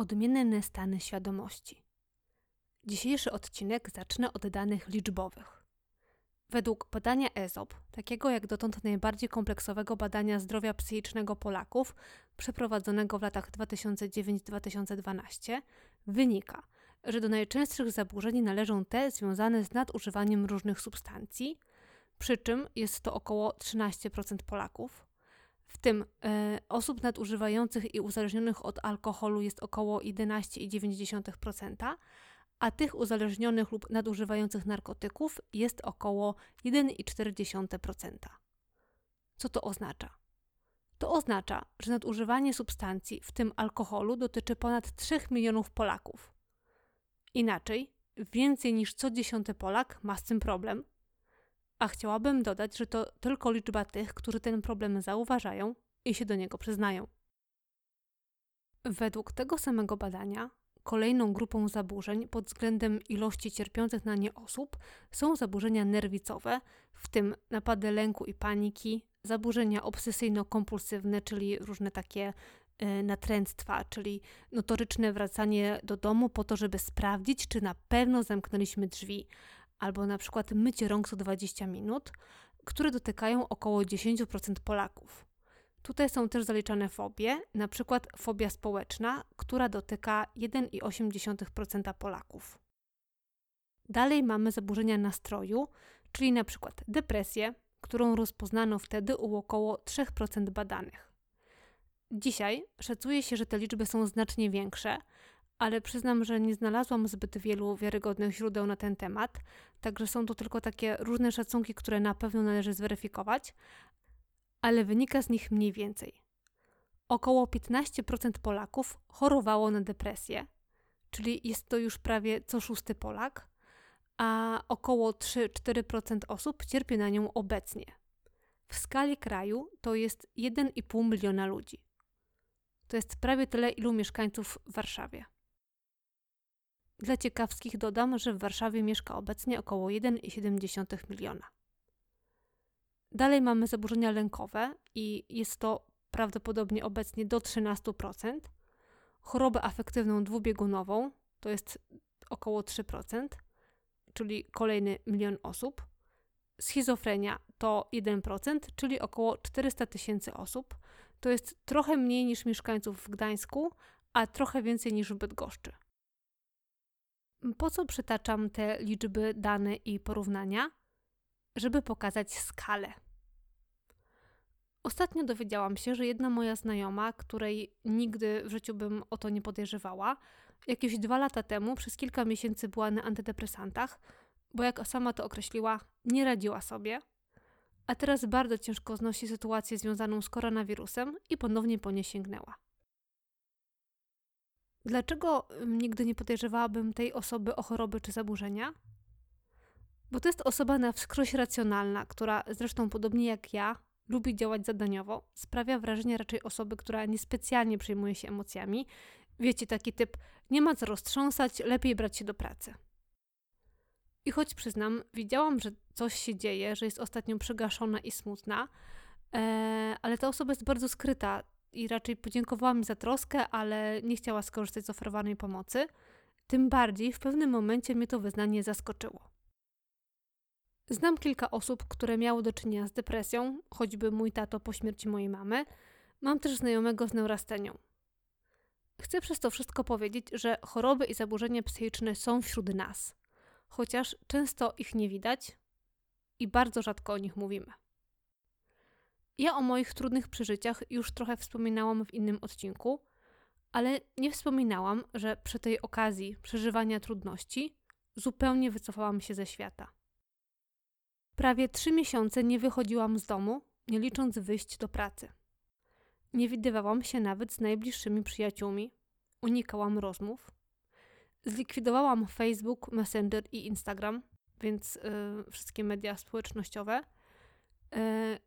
Odmienne stany świadomości. Dzisiejszy odcinek zacznę od danych liczbowych. Według badania ESOP, takiego jak dotąd najbardziej kompleksowego badania zdrowia psychicznego Polaków, przeprowadzonego w latach 2009-2012, wynika, że do najczęstszych zaburzeń należą te związane z nadużywaniem różnych substancji, przy czym jest to około 13% Polaków, w tym e, osób nadużywających i uzależnionych od alkoholu jest około 11,9%, a tych uzależnionych lub nadużywających narkotyków jest około 1,4%. Co to oznacza? To oznacza, że nadużywanie substancji, w tym alkoholu, dotyczy ponad 3 milionów Polaków. Inaczej, więcej niż co dziesiąty Polak ma z tym problem, a chciałabym dodać, że to tylko liczba tych, którzy ten problem zauważają i się do niego przyznają. Według tego samego badania, kolejną grupą zaburzeń pod względem ilości cierpiących na nie osób są zaburzenia nerwicowe, w tym napady lęku i paniki, zaburzenia obsesyjno-kompulsywne, czyli różne takie y, natręctwa, czyli notoryczne wracanie do domu po to, żeby sprawdzić, czy na pewno zamknęliśmy drzwi, albo na przykład mycie rąk co 20 minut, które dotykają około 10% Polaków. Tutaj są też zaliczane fobie, na przykład fobia społeczna, która dotyka 1,8% Polaków. Dalej mamy zaburzenia nastroju, czyli na przykład depresję, którą rozpoznano wtedy u około 3% badanych. Dzisiaj szacuje się, że te liczby są znacznie większe, ale przyznam, że nie znalazłam zbyt wielu wiarygodnych źródeł na ten temat, także są to tylko takie różne szacunki, które na pewno należy zweryfikować, ale wynika z nich mniej więcej. Około 15% Polaków chorowało na depresję, czyli jest to już prawie co szósty Polak, a około 3-4% osób cierpi na nią obecnie. W skali kraju to jest 1,5 miliona ludzi. To jest prawie tyle, ilu mieszkańców w Warszawie. Dla ciekawskich dodam, że w Warszawie mieszka obecnie około 1,7 miliona. Dalej mamy zaburzenia lękowe i jest to prawdopodobnie obecnie do 13%. Chorobę afektywną dwubiegunową to jest około 3%, czyli kolejny milion osób. Schizofrenia to 1%, czyli około 400 tysięcy osób. To jest trochę mniej niż mieszkańców w Gdańsku, a trochę więcej niż w Bydgoszczy. Po co przytaczam te liczby, dane i porównania? Żeby pokazać skalę. Ostatnio dowiedziałam się, że jedna moja znajoma, której nigdy w życiu bym o to nie podejrzewała, jakieś dwa lata temu przez kilka miesięcy była na antydepresantach, bo jak sama to określiła, nie radziła sobie, a teraz bardzo ciężko znosi sytuację związaną z koronawirusem i ponownie po nie sięgnęła. Dlaczego nigdy nie podejrzewałabym tej osoby o choroby czy zaburzenia? Bo to jest osoba na wskroś racjonalna, która zresztą podobnie jak ja lubi działać zadaniowo, sprawia wrażenie raczej osoby, która niespecjalnie przejmuje się emocjami. Wiecie, taki typ nie ma co roztrząsać, lepiej brać się do pracy. I choć przyznam, widziałam, że coś się dzieje, że jest ostatnio przygaszona i smutna, ee, ale ta osoba jest bardzo skryta, i raczej podziękowała mi za troskę, ale nie chciała skorzystać z oferowanej pomocy. Tym bardziej w pewnym momencie mnie to wyznanie zaskoczyło. Znam kilka osób, które miały do czynienia z depresją, choćby mój tato po śmierci mojej mamy. Mam też znajomego z neurastenią. Chcę przez to wszystko powiedzieć, że choroby i zaburzenia psychiczne są wśród nas, chociaż często ich nie widać i bardzo rzadko o nich mówimy. Ja o moich trudnych przeżyciach już trochę wspominałam w innym odcinku, ale nie wspominałam, że przy tej okazji przeżywania trudności zupełnie wycofałam się ze świata. Prawie trzy miesiące nie wychodziłam z domu, nie licząc wyjść do pracy. Nie widywałam się nawet z najbliższymi przyjaciółmi, unikałam rozmów. Zlikwidowałam Facebook, Messenger i Instagram, więc yy, wszystkie media społecznościowe. Yy,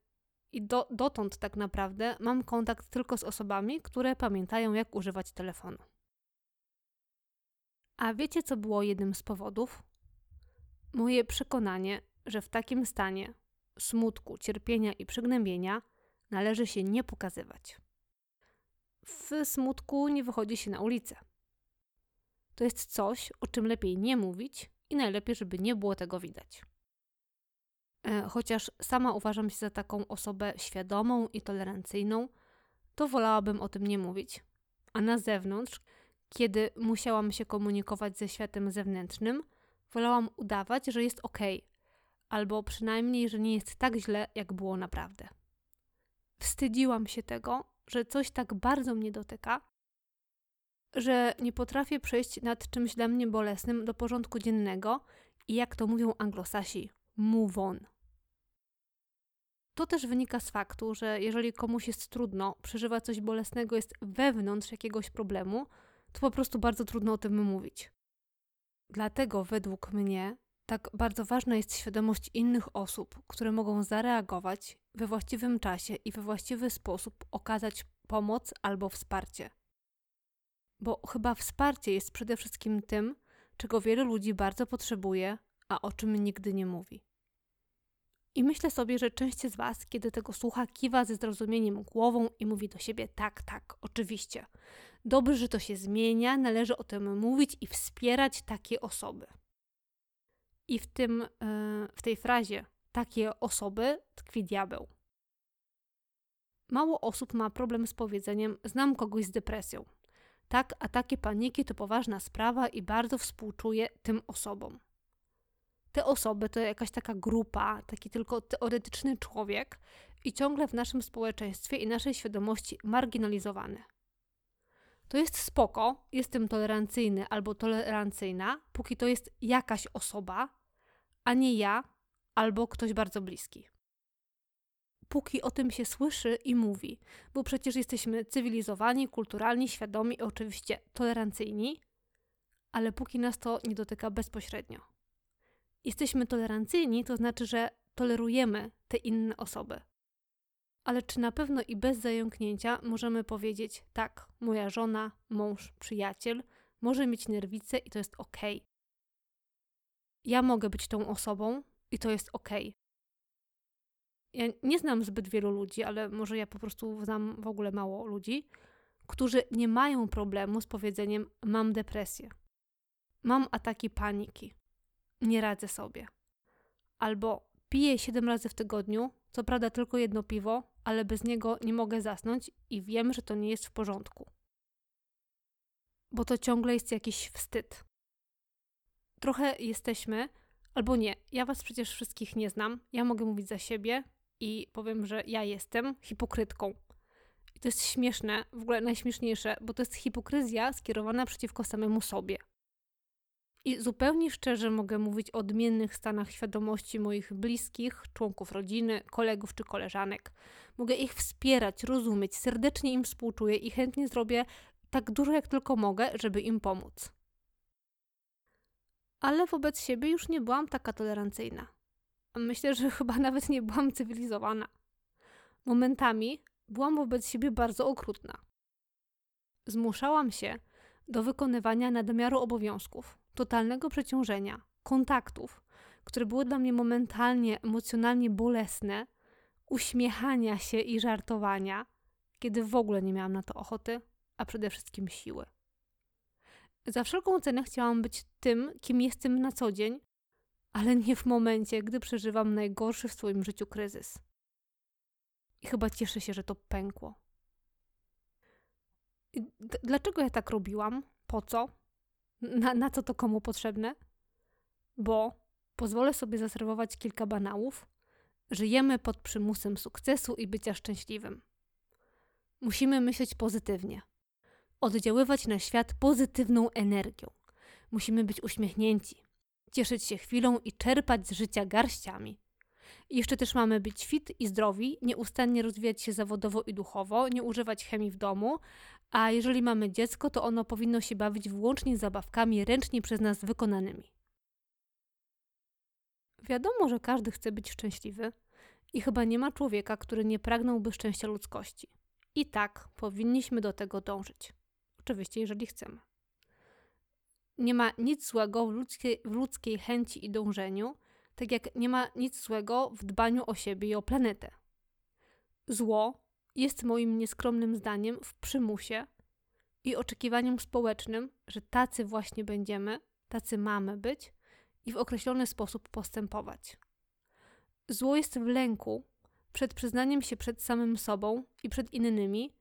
i do, dotąd tak naprawdę mam kontakt tylko z osobami, które pamiętają, jak używać telefonu. A wiecie, co było jednym z powodów? Moje przekonanie, że w takim stanie smutku, cierpienia i przygnębienia należy się nie pokazywać. W smutku nie wychodzi się na ulicę. to jest coś, o czym lepiej nie mówić i najlepiej, żeby nie było tego widać. E, chociaż sama uważam się za taką osobę świadomą i tolerancyjną, to wolałabym o tym nie mówić. A na zewnątrz, kiedy musiałam się komunikować ze światem zewnętrznym, wolałam udawać, że jest ok, albo przynajmniej, że nie jest tak źle, jak było naprawdę. Wstydziłam się tego, że coś tak bardzo mnie dotyka, że nie potrafię przejść nad czymś dla mnie bolesnym do porządku dziennego i jak to mówią anglosasi, move on. To też wynika z faktu, że jeżeli komuś jest trudno, przeżywa coś bolesnego, jest wewnątrz jakiegoś problemu, to po prostu bardzo trudno o tym mówić. Dlatego według mnie tak bardzo ważna jest świadomość innych osób, które mogą zareagować we właściwym czasie i we właściwy sposób okazać pomoc albo wsparcie. Bo chyba wsparcie jest przede wszystkim tym, czego wielu ludzi bardzo potrzebuje, a o czym nigdy nie mówi. I myślę sobie, że część z Was, kiedy tego słucha, kiwa ze zrozumieniem głową i mówi do siebie: tak, tak, oczywiście. Dobrze, że to się zmienia, należy o tym mówić i wspierać takie osoby. I w, tym, e, w tej frazie takie osoby tkwi diabeł. Mało osób ma problem z powiedzeniem: Znam kogoś z depresją. Tak, ataki paniki to poważna sprawa i bardzo współczuję tym osobom te osoby to jakaś taka grupa, taki tylko teoretyczny człowiek i ciągle w naszym społeczeństwie i naszej świadomości marginalizowany. To jest spoko, jestem tolerancyjny albo tolerancyjna, póki to jest jakaś osoba, a nie ja albo ktoś bardzo bliski. Póki o tym się słyszy i mówi, bo przecież jesteśmy cywilizowani, kulturalni, świadomi oczywiście tolerancyjni, ale póki nas to nie dotyka bezpośrednio jesteśmy tolerancyjni, to znaczy, że tolerujemy te inne osoby. Ale czy na pewno i bez zająknięcia możemy powiedzieć: tak, moja żona, mąż, przyjaciel może mieć nerwicę i to jest ok. Ja mogę być tą osobą i to jest ok. Ja nie znam zbyt wielu ludzi, ale może ja po prostu znam w ogóle mało ludzi, którzy nie mają problemu z powiedzeniem: mam depresję, mam ataki paniki, nie radzę sobie. Albo piję 7 razy w tygodniu, co prawda tylko jedno piwo, ale bez niego nie mogę zasnąć i wiem, że to nie jest w porządku. Bo to ciągle jest jakiś wstyd. Trochę jesteśmy, albo nie, ja was przecież wszystkich nie znam, ja mogę mówić za siebie i powiem, że ja jestem hipokrytką. I to jest śmieszne, w ogóle najśmieszniejsze, bo to jest hipokryzja skierowana przeciwko samemu sobie. I zupełnie szczerze mogę mówić o odmiennych stanach świadomości moich bliskich, członków rodziny, kolegów czy koleżanek. Mogę ich wspierać, rozumieć, serdecznie im współczuję i chętnie zrobię tak dużo jak tylko mogę, żeby im pomóc. Ale wobec siebie już nie byłam taka tolerancyjna. Myślę, że chyba nawet nie byłam cywilizowana. Momentami byłam wobec siebie bardzo okrutna. Zmuszałam się do wykonywania nadmiaru obowiązków, totalnego przeciążenia, kontaktów, które były dla mnie momentalnie emocjonalnie bolesne, uśmiechania się i żartowania, kiedy w ogóle nie miałam na to ochoty, a przede wszystkim siły. Za wszelką cenę chciałam być tym, kim jestem na co dzień, ale nie w momencie, gdy przeżywam najgorszy w swoim życiu kryzys. I chyba cieszę się, że to pękło. dlaczego ja tak robiłam? Po co? Na, na co to komu potrzebne? Bo pozwolę sobie zaserwować kilka banałów. Żyjemy pod przymusem sukcesu i bycia szczęśliwym. Musimy myśleć pozytywnie, oddziaływać na świat pozytywną energią. Musimy być uśmiechnięci, cieszyć się chwilą i czerpać z życia garściami. Jeszcze też mamy być fit i zdrowi, nieustannie rozwijać się zawodowo i duchowo, nie używać chemii w domu, a jeżeli mamy dziecko, to ono powinno się bawić wyłącznie zabawkami ręcznie przez nas wykonanymi. Wiadomo, że każdy chce być szczęśliwy i chyba nie ma człowieka, który nie pragnąłby szczęścia ludzkości. I tak powinniśmy do tego dążyć. Oczywiście, jeżeli chcemy. Nie ma nic złego w ludzkiej, w ludzkiej chęci i dążeniu, tak jak nie ma nic złego w dbaniu o siebie i o planetę. Zło jest moim nieskromnym zdaniem w przymusie i oczekiwaniom społecznym, że tacy właśnie będziemy, tacy mamy być i w określony sposób postępować. Zło jest w lęku przed przyznaniem się przed samym sobą i przed innymi,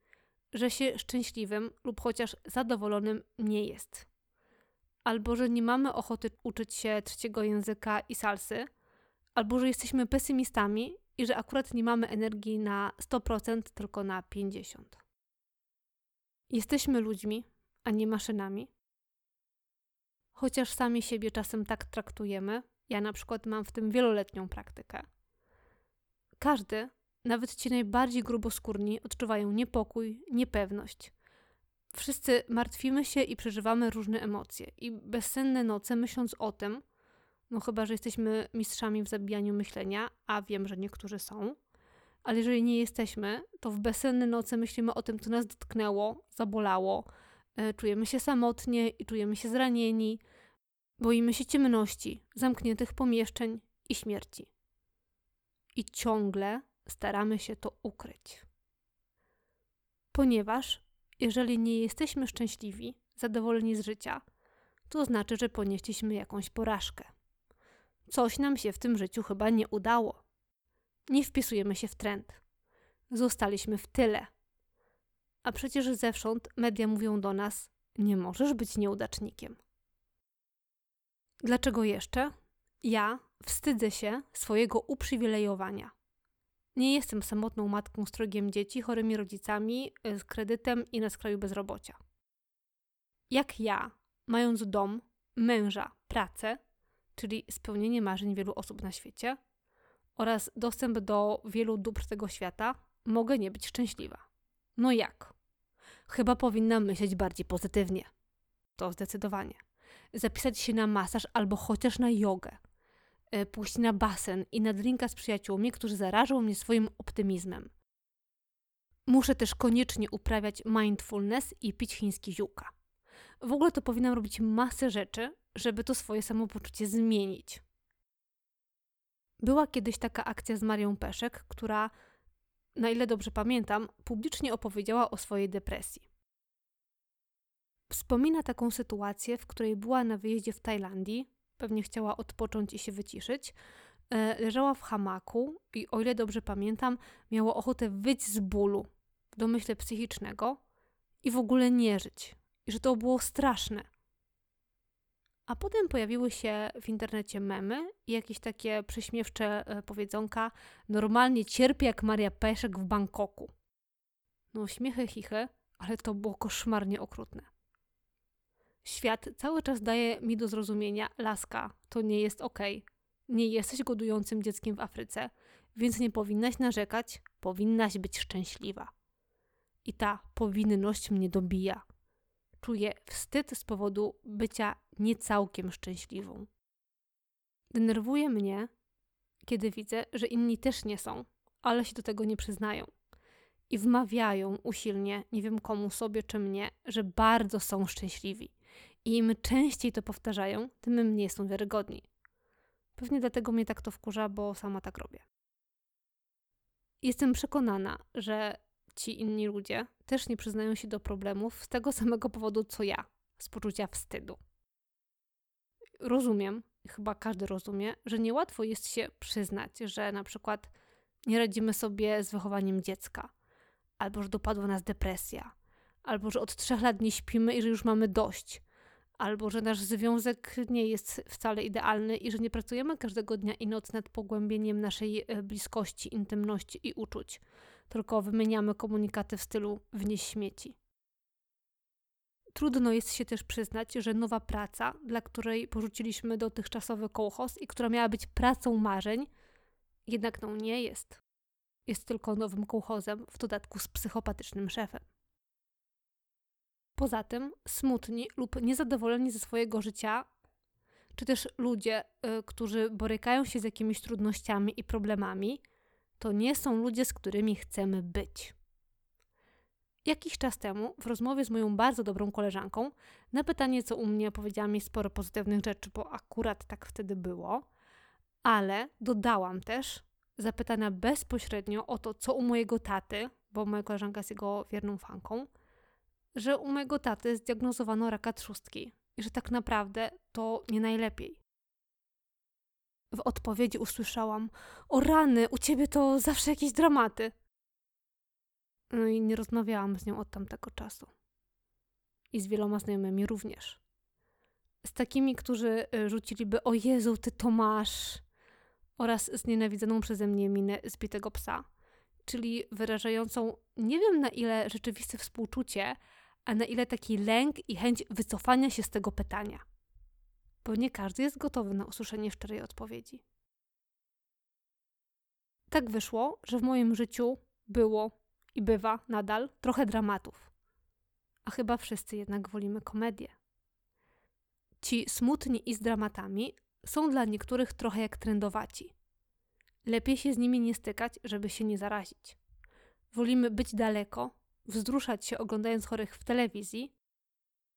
że się szczęśliwym lub chociaż zadowolonym nie jest. Albo że nie mamy ochoty uczyć się trzeciego języka i salsy, albo że jesteśmy pesymistami i że akurat nie mamy energii na 100%, tylko na 50%. Jesteśmy ludźmi, a nie maszynami. Chociaż sami siebie czasem tak traktujemy, ja na przykład mam w tym wieloletnią praktykę. Każdy, nawet ci najbardziej gruboskórni, odczuwają niepokój, niepewność. Wszyscy martwimy się i przeżywamy różne emocje, i bezsenne noce, myśląc o tym, no chyba, że jesteśmy mistrzami w zabijaniu myślenia, a wiem, że niektórzy są, ale jeżeli nie jesteśmy, to w bezsenne noce myślimy o tym, co nas dotknęło, zabolało, e, czujemy się samotnie i czujemy się zranieni, boimy się ciemności, zamkniętych pomieszczeń i śmierci. I ciągle staramy się to ukryć. Ponieważ jeżeli nie jesteśmy szczęśliwi, zadowoleni z życia, to znaczy, że ponieśliśmy jakąś porażkę. Coś nam się w tym życiu chyba nie udało. Nie wpisujemy się w trend. Zostaliśmy w tyle. A przecież zewsząd media mówią do nas: nie możesz być nieudacznikiem. Dlaczego jeszcze? Ja wstydzę się swojego uprzywilejowania. Nie jestem samotną matką z trogiem dzieci, chorymi rodzicami, y, z kredytem i na skraju bezrobocia. Jak ja, mając dom, męża, pracę, czyli spełnienie marzeń wielu osób na świecie oraz dostęp do wielu dóbr tego świata, mogę nie być szczęśliwa. No jak? Chyba powinnam myśleć bardziej pozytywnie. To zdecydowanie. Zapisać się na masaż albo chociaż na jogę. E, pójść na basen i na drinka z przyjaciółmi, którzy zarażą mnie swoim optymizmem. Muszę też koniecznie uprawiać mindfulness i pić chiński ziółka. W ogóle to powinnam robić masę rzeczy, żeby to swoje samopoczucie zmienić. Była kiedyś taka akcja z Marią Peszek, która, na ile dobrze pamiętam, publicznie opowiedziała o swojej depresji. Wspomina taką sytuację, w której była na wyjeździe w Tajlandii, pewnie chciała odpocząć i się wyciszyć. E, leżała w hamaku i, o ile dobrze pamiętam, miała ochotę wyjść z bólu, w domyśle psychicznego i w ogóle nie żyć. I że to było straszne. A potem pojawiły się w internecie memy i jakieś takie prześmiewcze e, powiedzonka normalnie cierpię jak Maria Peszek w Bangkoku. No śmiechy, chichy, ale to było koszmarnie okrutne. Świat cały czas daje mi do zrozumienia, laska, to nie jest okej. Okay. Nie jesteś godującym dzieckiem w Afryce, więc nie powinnaś narzekać, powinnaś być szczęśliwa. I ta powinność mnie dobija. Czuję wstyd z powodu bycia niecałkiem szczęśliwą. Denerwuje mnie, kiedy widzę, że inni też nie są, ale się do tego nie przyznają. I wmawiają usilnie, nie wiem komu, sobie czy mnie, że bardzo są szczęśliwi. I im częściej to powtarzają, tym mniej są wiarygodni. Pewnie dlatego mnie tak to wkurza, bo sama tak robię. Jestem przekonana, że ci inni ludzie też nie przyznają się do problemów z tego samego powodu co ja, z poczucia wstydu. Rozumiem, chyba każdy rozumie, że niełatwo jest się przyznać, że na przykład nie radzimy sobie z wychowaniem dziecka, albo że dopadła nas depresja, albo że od trzech lat nie śpimy i że już mamy dość, albo że nasz związek nie jest wcale idealny i że nie pracujemy każdego dnia i noc nad pogłębieniem naszej e, bliskości, intymności i uczuć, tylko wymieniamy komunikaty w stylu wnieś śmieci. Trudno jest się też przyznać, że nowa praca, dla której porzuciliśmy dotychczasowy kołchos i która miała być pracą marzeń, jednak no nie jest. Jest tylko nowym kołchozem, w dodatku z psychopatycznym szefem. Poza tym smutni lub niezadowoleni ze swojego życia, czy też ludzie, y, którzy borykają się z jakimiś trudnościami i problemami, to nie są ludzie, z którymi chcemy być. Jakiś czas temu, w rozmowie z moją bardzo dobrą koleżanką, na pytanie, co u mnie, powiedziała mi sporo pozytywnych rzeczy, bo akurat tak wtedy było, ale dodałam też, zapytana bezpośrednio o to, co u mojego taty, bo moja koleżanka jest jego wierną fanką, że u mojego taty zdiagnozowano raka trzustki i że tak naprawdę to nie najlepiej. W odpowiedzi usłyszałam: O rany, u ciebie to zawsze jakieś dramaty. No i nie rozmawiałam z nią od tamtego czasu. I z wieloma znajomymi również. Z takimi, którzy y, rzuciliby: O Jezu, ty to masz. Oraz z nienawidzoną przeze mnie minę zbitego psa, czyli wyrażającą nie wiem na ile rzeczywiste współczucie, a na ile taki lęk i chęć wycofania się z tego pytania. Bo nie każdy jest gotowy na usłyszenie szczerej odpowiedzi. Tak wyszło, że w moim życiu było i bywa nadal trochę dramatów. A chyba wszyscy jednak wolimy komedię. Ci smutni i z dramatami są dla niektórych trochę jak trendowaci. Lepiej się z nimi nie stykać, żeby się nie zarazić. Wolimy być daleko, wzruszać się oglądając chorych w telewizji,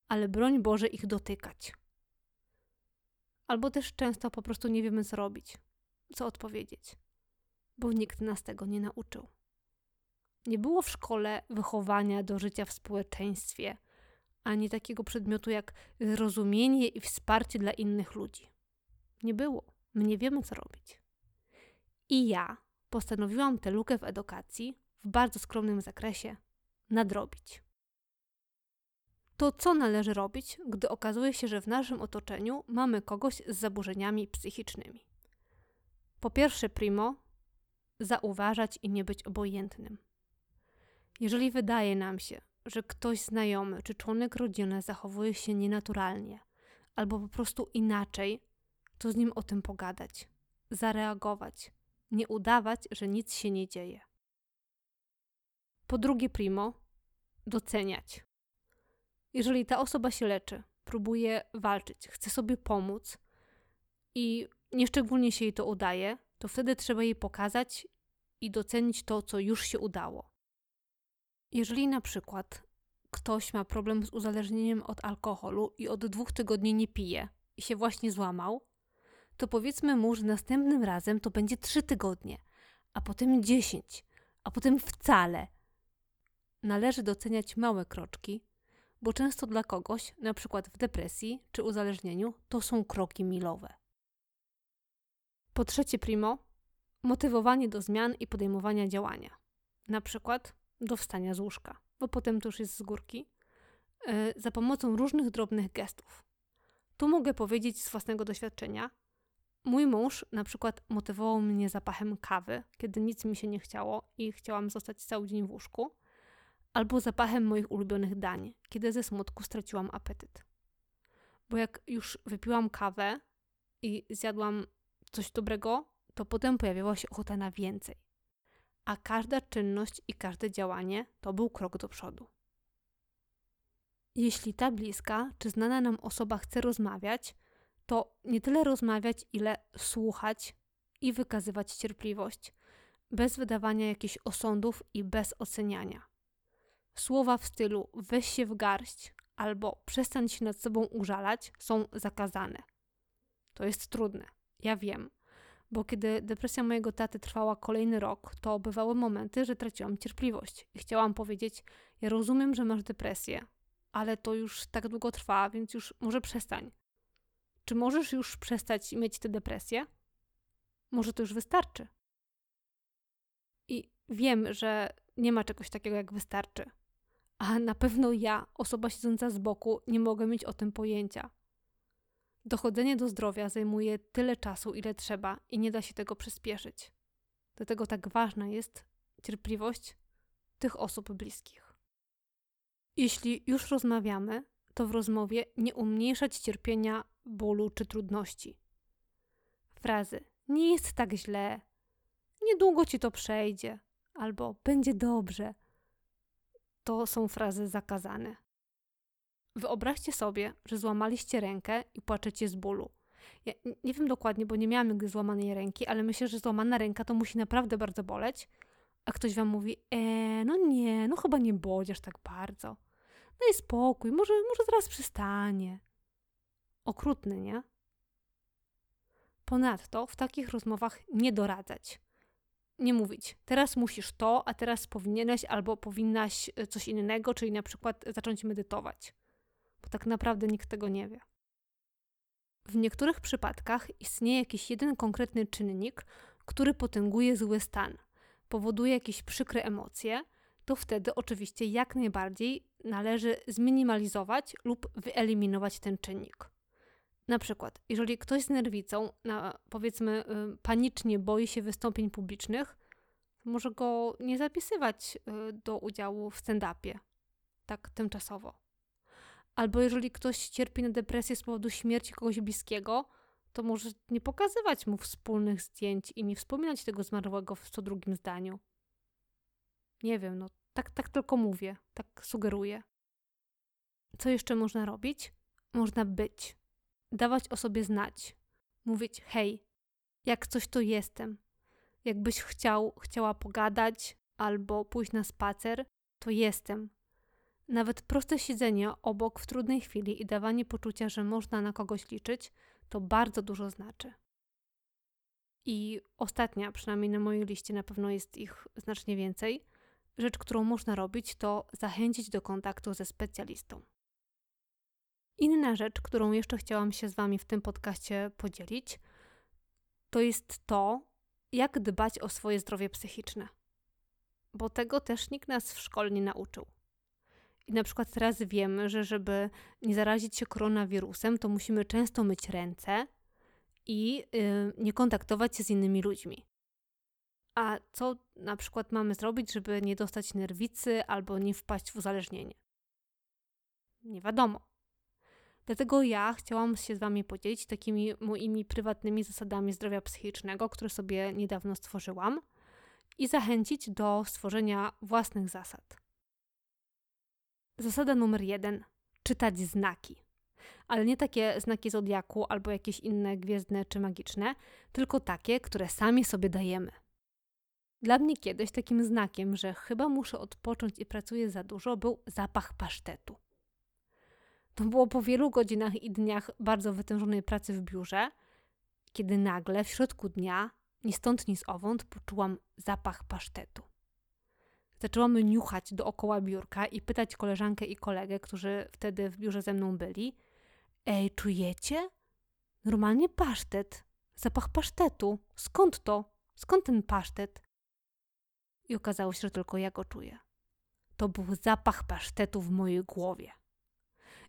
ale broń Boże ich dotykać. Albo też często po prostu nie wiemy, co robić, co odpowiedzieć, bo nikt nas tego nie nauczył. Nie było w szkole wychowania do życia w społeczeństwie, ani takiego przedmiotu jak zrozumienie i wsparcie dla innych ludzi. Nie było. My nie wiemy, co robić. I ja postanowiłam tę lukę w edukacji w bardzo skromnym zakresie nadrobić. To co należy robić, gdy okazuje się, że w naszym otoczeniu mamy kogoś z zaburzeniami psychicznymi? Po pierwsze, primo, zauważać i nie być obojętnym. Jeżeli wydaje nam się, że ktoś znajomy czy członek rodziny zachowuje się nienaturalnie albo po prostu inaczej, to z nim o tym pogadać, zareagować, nie udawać, że nic się nie dzieje. Po drugie, primo, doceniać. Jeżeli ta osoba się leczy, próbuje walczyć, chce sobie pomóc i nieszczególnie się jej to udaje, to wtedy trzeba jej pokazać i docenić to, co już się udało. Jeżeli na przykład ktoś ma problem z uzależnieniem od alkoholu i od dwóch tygodni nie pije i się właśnie złamał, to powiedzmy mu, że następnym razem to będzie trzy tygodnie, a potem dziesięć, a potem wcale. Należy doceniać małe kroczki, bo często dla kogoś, na przykład w depresji czy uzależnieniu, to są kroki milowe. Po trzecie, primo, motywowanie do zmian i podejmowania działania. Na przykład do wstania z łóżka, bo potem to już jest z górki, yy, za pomocą różnych drobnych gestów. Tu mogę powiedzieć z własnego doświadczenia, Mój mąż na przykład motywował mnie zapachem kawy, kiedy nic mi się nie chciało i chciałam zostać cały dzień w łóżku, albo zapachem moich ulubionych dań, kiedy ze smutku straciłam apetyt. Bo jak już wypiłam kawę i zjadłam coś dobrego, to potem pojawiała się ochota na więcej. A każda czynność i każde działanie to był krok do przodu. Jeśli ta bliska czy znana nam osoba chce rozmawiać, to nie tyle rozmawiać, ile słuchać i wykazywać cierpliwość, bez wydawania jakichś osądów i bez oceniania. Słowa w stylu weź się w garść albo przestań się nad sobą użalać są zakazane. To jest trudne, ja wiem, bo kiedy depresja mojego taty trwała kolejny rok, to bywały momenty, że traciłam cierpliwość i chciałam powiedzieć: Ja rozumiem, że masz depresję, ale to już tak długo trwa, więc już może przestań. Czy możesz już przestać mieć tę depresję? Może to już wystarczy? I wiem, że nie ma czegoś takiego jak wystarczy. A na pewno ja, osoba siedząca z boku, nie mogę mieć o tym pojęcia. Dochodzenie do zdrowia zajmuje tyle czasu, ile trzeba i nie da się tego przyspieszyć. Dlatego tak ważna jest cierpliwość tych osób bliskich. Jeśli już rozmawiamy, to w rozmowie nie umniejszać cierpienia bólu czy trudności. Frazy nie jest tak źle, niedługo ci to przejdzie, albo będzie dobrze. To są frazy zakazane. Wyobraźcie sobie, że złamaliście rękę i płaczecie z bólu. Ja nie wiem dokładnie, bo nie miałam nigdy złamanej ręki, ale myślę, że złamana ręka to musi naprawdę bardzo boleć. A ktoś wam mówi, e, no nie, no chyba nie boli aż tak bardzo. Daj spokój, może, może zaraz przestanie. Okrutny, nie? Ponadto w takich rozmowach nie doradzać. nie mówić, teraz musisz to, a teraz powinieneś albo powinnaś e, coś innego, czyli na przykład zacząć medytować, bo tak naprawdę nikt tego nie wie. W niektórych przypadkach istnieje jakiś jeden konkretny czynnik, który potęguje zły stan, powoduje jakieś przykre emocje, to wtedy oczywiście jak najbardziej należy zminimalizować lub wyeliminować ten czynnik. Na przykład, jeżeli ktoś z nerwicą, na, powiedzmy, y, panicznie boi się wystąpień publicznych, może go nie zapisywać y, do udziału w stand-upie, tak tymczasowo. Albo jeżeli ktoś cierpi na depresję z powodu śmierci kogoś bliskiego, to może nie pokazywać mu wspólnych zdjęć i nie wspominać tego zmarłego w co drugim zdaniu. Nie wiem, no tak, tak tylko mówię, tak sugeruję. Co jeszcze można robić? Można być, dawać o sobie znać, mówić: hej, jak coś to jestem. Jakbyś chciał, chciała pogadać albo pójść na spacer, to jestem. Nawet proste siedzenie obok w trudnej chwili i dawanie poczucia, że można na kogoś liczyć, to bardzo dużo znaczy. I ostatnia, przynajmniej na mojej liście, na pewno jest ich znacznie więcej. Rzecz, którą można robić, to zachęcić do kontaktu ze specjalistą. Inna rzecz, którą jeszcze chciałam się z Wami w tym podcaście podzielić, to jest to, jak dbać o swoje zdrowie psychiczne. Bo tego też nikt nas w szkole nie nauczył. I na przykład teraz wiemy, że żeby nie zarazić się koronawirusem, to musimy często myć ręce i yy, nie kontaktować się z innymi ludźmi. A co na przykład mamy zrobić, żeby nie dostać nerwicy albo nie wpaść w uzależnienie? Nie wiadomo. Dlatego ja chciałam się z Wami podzielić takimi moimi prywatnymi zasadami zdrowia psychicznego, które sobie niedawno stworzyłam i zachęcić do stworzenia własnych zasad. Zasada numer jeden: czytać znaki. Ale nie takie znaki zodiaku albo jakieś inne gwiezdne czy magiczne, tylko takie, które sami sobie dajemy. Dla mnie kiedyś takim znakiem, że chyba muszę odpocząć i pracuję za dużo, był zapach pasztetu. To było po wielu godzinach i dniach bardzo wytężonej pracy w biurze, kiedy nagle w środku dnia, ni stąd, ni z owąd, poczułam zapach pasztetu. Zaczęłam niuchać dookoła biurka i pytać koleżankę i kolegę, którzy wtedy w biurze ze mną byli: Ej, czujecie? Normalnie pasztet. Zapach pasztetu. Skąd to? Skąd ten pasztet? I okazało się, że tylko ja go czuję. To był zapach pasztetu w mojej głowie.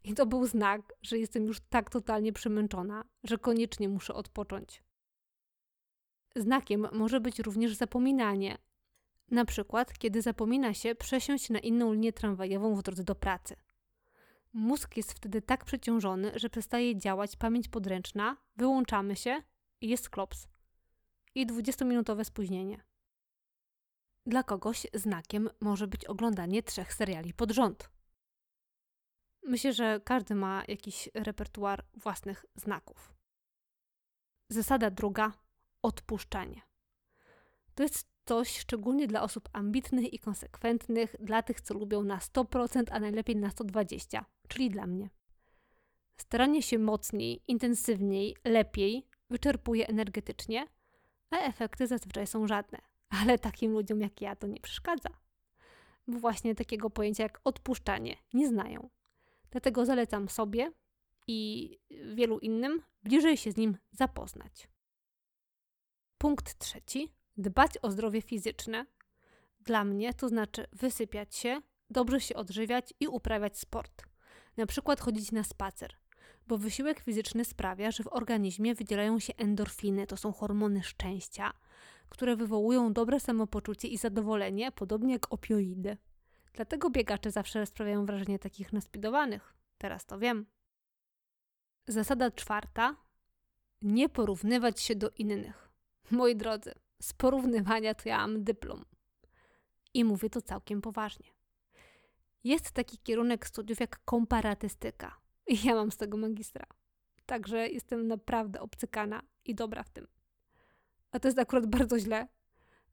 I to był znak, że jestem już tak totalnie przemęczona, że koniecznie muszę odpocząć. Znakiem może być również zapominanie. Na przykład, kiedy zapomina się przesiąść na inną linię tramwajową w drodze do pracy. Mózg jest wtedy tak przeciążony, że przestaje działać pamięć podręczna, wyłączamy się i jest klops. I 20-minutowe spóźnienie. Dla kogoś znakiem może być oglądanie trzech seriali pod rząd. Myślę, że każdy ma jakiś repertuar własnych znaków. Zasada druga odpuszczanie. To jest coś szczególnie dla osób ambitnych i konsekwentnych, dla tych, co lubią na 100%, a najlepiej na 120%, czyli dla mnie. Staranie się mocniej, intensywniej, lepiej wyczerpuje energetycznie, a efekty zazwyczaj są żadne. Ale takim ludziom jak ja to nie przeszkadza. Bo właśnie takiego pojęcia jak odpuszczanie nie znają. Dlatego zalecam sobie i wielu innym bliżej się z nim zapoznać. Punkt trzeci. Dbać o zdrowie fizyczne. Dla mnie to znaczy wysypiać się, dobrze się odżywiać i uprawiać sport. Na przykład chodzić na spacer, bo wysiłek fizyczny sprawia, że w organizmie wydzielają się endorfiny, to są hormony szczęścia, które wywołują dobre samopoczucie i zadowolenie, podobnie jak opioidy. Dlatego biegacze zawsze sprawiają wrażenie takich naspidowanych. Teraz to wiem. Zasada czwarta. Nie porównywać się do innych. Moi drodzy, z porównywania to ja mam dyplom. I mówię to całkiem poważnie. Jest taki kierunek studiów jak komparatystyka. I ja mam z tego magistra. Także jestem naprawdę obcykana i dobra w tym. A to jest akurat bardzo źle,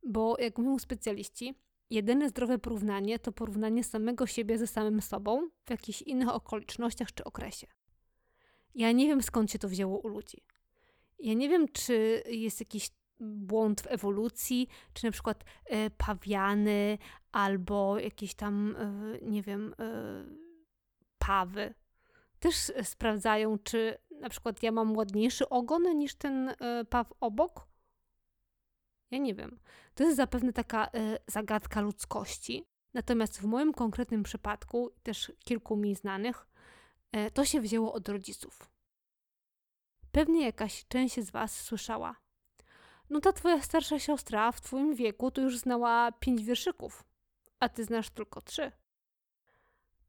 bo jak mówią specjaliści, jedyne zdrowe porównanie to porównanie samego siebie ze samym sobą w jakichś innych okolicznościach czy okresie. Ja nie wiem skąd się to wzięło u ludzi. Ja nie wiem, czy jest jakiś błąd w ewolucji, czy na przykład y, pawiany, albo jakieś tam, y, nie wiem, pawy. Też sprawdzają, czy na przykład ja mam ładniejszy ogon niż ten paw obok. Ja nie wiem. To jest zapewne taka zagadka ludzkości. Natomiast w moim konkretnym przypadku, też kilku mi znanych, to się wzięło od rodziców. Pewnie jakaś część z Was słyszała. No ta twoja starsza siostra w twoim wieku to już znała pięć wierszyków, a ty znasz tylko trzy.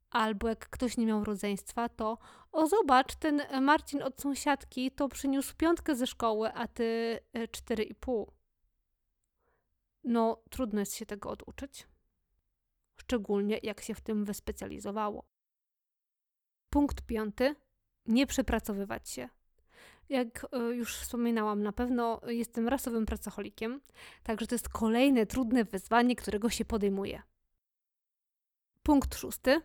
Albo jak ktoś nie miał rodzeństwa, to o zobacz, ten Marcin od sąsiadki to przyniósł piątkę ze szkoły, a ty e, cztery i pół. No, trudno jest się tego oduczyć. Szczególnie jak się w tym wyspecjalizowało. Punkt piąty. Nie przepracowywać się. Jak e, już wspominałam, na pewno jestem rasowym pracocholikiem, także to jest kolejne trudne wyzwanie, którego się podejmuję. Punkt szósty.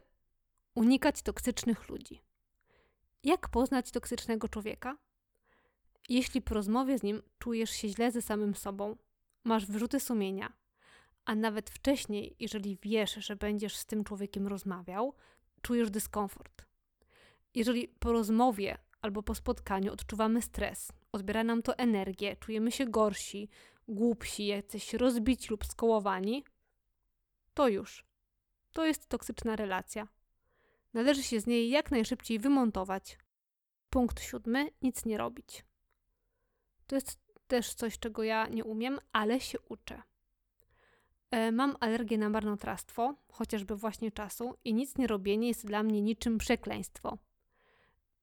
Unikać toksycznych ludzi. Jak poznać toksycznego człowieka? Jeśli po rozmowie z nim czujesz się źle ze samym sobą, masz wyrzuty sumienia, a nawet wcześniej, jeżeli wiesz, że będziesz z tym człowiekiem rozmawiał, czujesz dyskomfort. Jeżeli po rozmowie albo po spotkaniu odczuwamy stres, odbiera nam to energię, czujemy się gorsi, głupsi, jacyś rozbici lub skołowani, to już. To jest toksyczna relacja. Należy się z niej jak najszybciej wymontować. Punkt siódmy: nic nie robić. To jest też coś, czego ja nie umiem, ale się uczę. E, mam alergię na marnotrawstwo, chociażby właśnie czasu, i nic nie robienie jest dla mnie niczym przekleństwo.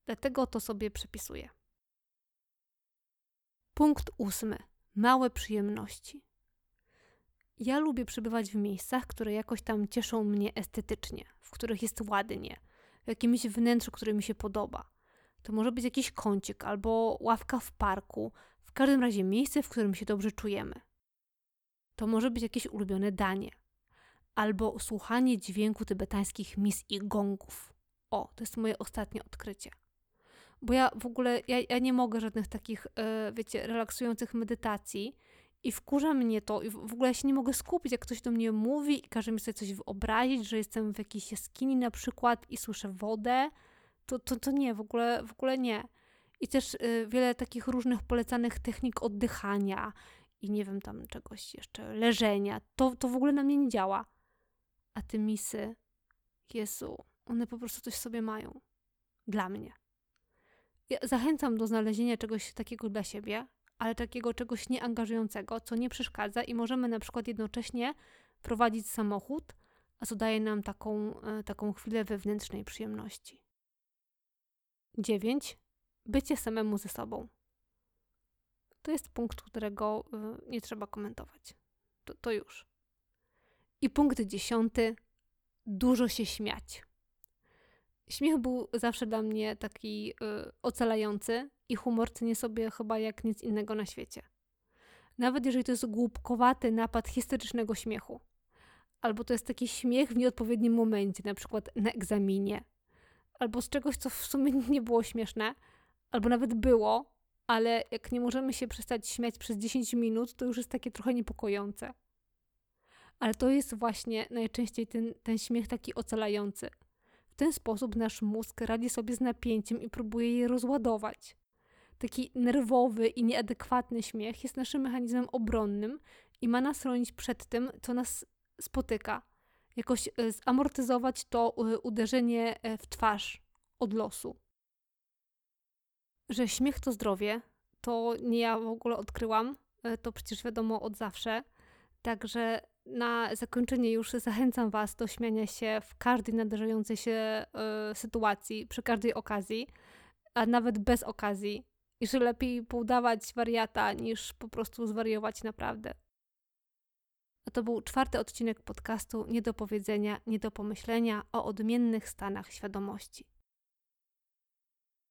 Dlatego to sobie przepisuję. Punkt ósmy. Małe przyjemności. Ja lubię przebywać w miejscach, które jakoś tam cieszą mnie estetycznie, w których jest ładnie, w jakimś wnętrzu, które mi się podoba. To może być jakiś kącik albo ławka w parku, w każdym razie miejsce, w którym się dobrze czujemy. To może być jakieś ulubione danie, albo słuchanie dźwięku tybetańskich mis i gongów. O, to jest moje ostatnie odkrycie. Bo ja w ogóle, ja, ja nie mogę żadnych takich, yy, wiecie, relaksujących medytacji i wkurza mnie to i w, w ogóle ja się nie mogę skupić, jak ktoś do mnie mówi i każe mi sobie coś wyobrazić, że jestem w jakiejś jaskini na przykład i słyszę wodę, to, to, to nie, w ogóle, w ogóle nie. I też y, wiele takich różnych polecanych technik oddychania i nie wiem tam czegoś jeszcze, leżenia, to, to w ogóle na mnie nie działa. A te misy, Jezu, one po prostu coś sobie mają. Dla mnie. Ja zachęcam do znalezienia czegoś takiego dla siebie, ale takiego czegoś nieangażującego, co nie przeszkadza i możemy na przykład jednocześnie prowadzić samochód, a co daje nam taką, e, taką chwilę wewnętrznej przyjemności. 9. Bycie samemu ze sobą. To jest punkt, którego y, nie trzeba komentować. To, to już. I punkt dziesiąty. Dużo się śmiać. Śmiech był zawsze dla mnie taki y, ocalający i humor cenię sobie chyba jak nic innego na świecie. Nawet jeżeli to jest głupkowaty napad historycznego śmiechu. Albo to jest taki śmiech w nieodpowiednim momencie, na przykład na egzaminie. Albo z czegoś, co w sumie nie było śmieszne, albo nawet było, ale jak nie możemy się przestać śmiać przez 10 minut, to już jest takie trochę niepokojące. Ale to jest właśnie najczęściej ten, ten śmiech taki ocalający. Ten sposób nasz mózg radzi sobie z napięciem i próbuje je rozładować. Taki nerwowy i nieadekwatny śmiech jest naszym mechanizmem obronnym i ma nas chronić przed tym, co nas spotyka. Jakoś e, zamortyzować to e, uderzenie e, w twarz od losu że śmiech to zdrowie, to nie ja w ogóle odkryłam, to przecież wiadomo od zawsze. Także na zakończenie już zachęcam Was do śmiania się w każdej nadarzającej się y, sytuacji, przy każdej okazji, a nawet bez okazji. I że lepiej poudawać wariata, niż po prostu zwariować naprawdę. A to był czwarty odcinek podcastu Nie do powiedzenia, nie do pomyślenia o odmiennych stanach świadomości.